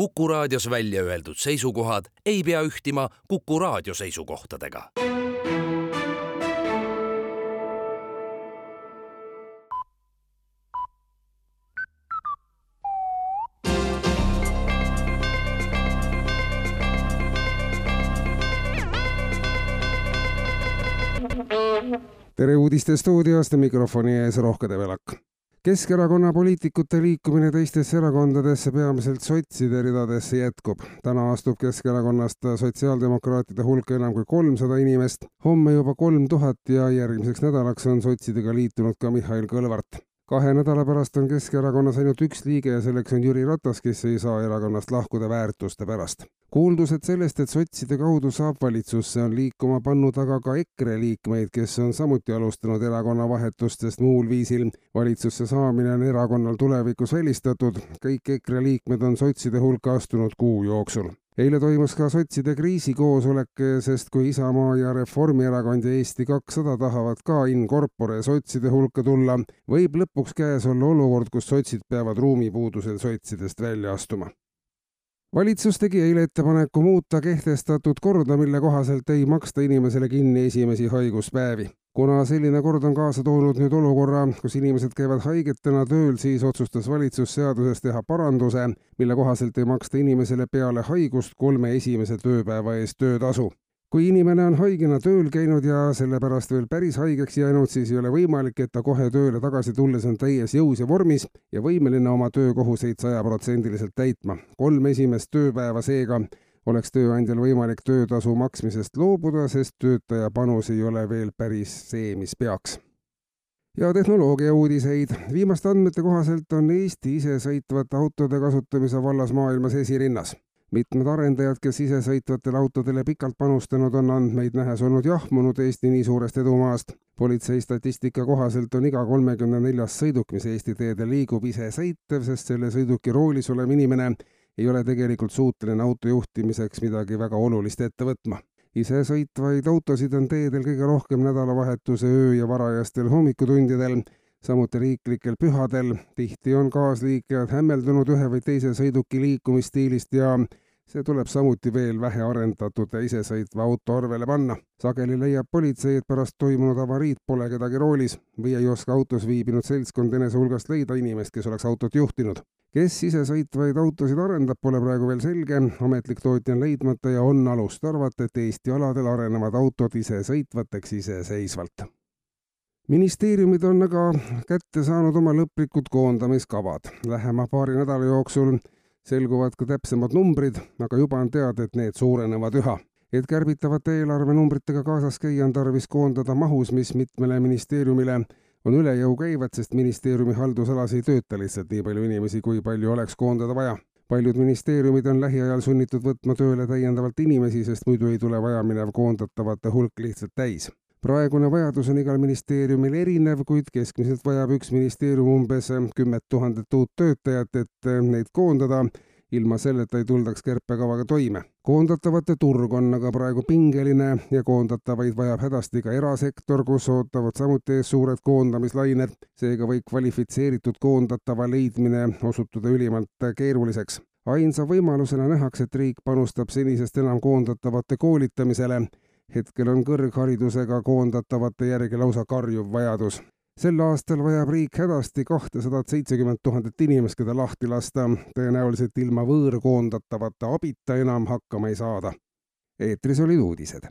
Kuku raadios välja öeldud seisukohad ei pea ühtima Kuku raadio seisukohtadega. tere uudistestuudiost, mikrofoni ees Rohke Debelak Keskerakonna poliitikute liikumine teistesse erakondadesse, peamiselt sotside ridadesse jätkub. täna astub Keskerakonnast sotsiaaldemokraatide hulka enam kui kolmsada inimest, homme juba kolm tuhat ja järgmiseks nädalaks on sotsidega liitunud ka Mihhail Kõlvart. Kahe nädala pärast on Keskerakonnas ainult üks liige ja selleks on Jüri Ratas, kes ei saa erakonnast lahkuda väärtuste pärast. Kuuldused sellest, et sotside kaudu saab valitsusse, on liikuma pannud aga ka EKRE liikmeid, kes on samuti alustanud erakonna vahetust, sest muul viisil. Valitsusse saamine on erakonnal tulevikus välistatud. kõik EKRE liikmed on sotside hulka astunud kuu jooksul eile toimus ka sotside kriisikoosolek, sest kui Isamaa ja Reformierakond ja Eesti kakssada tahavad ka in corpore sotside hulka tulla, võib lõpuks käes olla olukord, kus sotsid peavad ruumipuudusel sotsidest välja astuma valitsus tegi eile ettepaneku muuta kehtestatud korda, mille kohaselt ei maksta inimesele kinni esimesi haiguspäevi. Kuna selline kord on kaasa toonud nüüd olukorra, kus inimesed käivad haigetena tööl, siis otsustas valitsus seaduses teha paranduse, mille kohaselt ei maksta inimesele peale haigust kolme esimese tööpäeva eest töötasu kui inimene on haigena tööl käinud ja sellepärast veel päris haigeks jäänud, siis ei ole võimalik, et ta kohe tööle tagasi tulles on täies jõus ja vormis ja võimeline oma töökohuseid sajaprotsendiliselt täitma. kolm esimest tööpäeva seega oleks tööandjal võimalik töötasu maksmisest loobuda, sest töötaja panus ei ole veel päris see, mis peaks ja tehnoloogia uudiseid. viimaste andmete kohaselt on Eesti isesõitvate autode kasutamise vallas maailmas esirinnas mitmed arendajad, kes isesõitvatele autodele pikalt panustanud, on andmeid nähes olnud jahmunud Eesti nii suurest edumaast. politsei statistika kohaselt on iga kolmekümne neljas sõiduk, mis Eesti teedel liigub, isesõitev, sest selle sõiduki roolis olev inimene ei ole tegelikult suuteline auto juhtimiseks midagi väga olulist ette võtma isesõitvaid autosid on teedel kõige rohkem nädalavahetuse öö ja varajastel hommikutundidel, samuti riiklikel pühadel. tihti on kaasliiklejad hämmeldunud ühe või teise sõiduki liikumisstiilist ja see tuleb samuti veel vähearendatud isesõitva auto arvele panna. sageli leiab politsei, et pärast toimunud avariid pole kedagi roolis või ei oska autos viibinud seltskond enese hulgast leida inimest, kes oleks autot juhtinud. kes isesõitvaid autosid arendab, pole praegu veel selge, ametlik tootja on leidmata ja on alust arvata, et Eesti aladel arenevad autod isesõitvateks iseseisvalt ministeeriumid on aga kätte saanud oma lõplikud koondamiskavad. Lähema paari nädala jooksul selguvad ka täpsemad numbrid, aga juba on teada, et need suurenevad üha. et kärbitavate eelarvenumbritega kaasas käia, on tarvis koondada mahus, mis mitmele ministeeriumile on üle jõu käivad, sest ministeeriumi haldusalas ei tööta lihtsalt nii palju inimesi, kui palju oleks koondada vaja paljud ministeeriumid on lähiajal sunnitud võtma tööle täiendavalt inimesi, sest muidu ei tule vajaminev koondatavate hulk lihtsalt täis praegune vajadus on igal ministeeriumil erinev, kuid keskmiselt vajab üks ministeerium umbes kümmet tuhandet uut töötajat, et eh, neid koondada. ilma selleta ei tuldaks kärpekavaga toime. koondatavate turg on aga praegu pingeline ja koondatavaid vajab hädasti ka erasektor, kus ootavad samuti ees suured koondamislained. seega võib kvalifitseeritud koondatava leidmine osutuda ülimalt keeruliseks ainsa võimalusena nähakse, et riik panustab senisest enam koondatavate koolitamisele hetkel on kõrgharidusega koondatavate järgi lausa karjuv vajadus. sel aastal vajab riik hädasti kahtesadat seitsekümmend tuhandet inimest, keda lahti lasta. tõenäoliselt ilma võõrkoondatavate abita enam hakkama ei saada. eetris olid uudised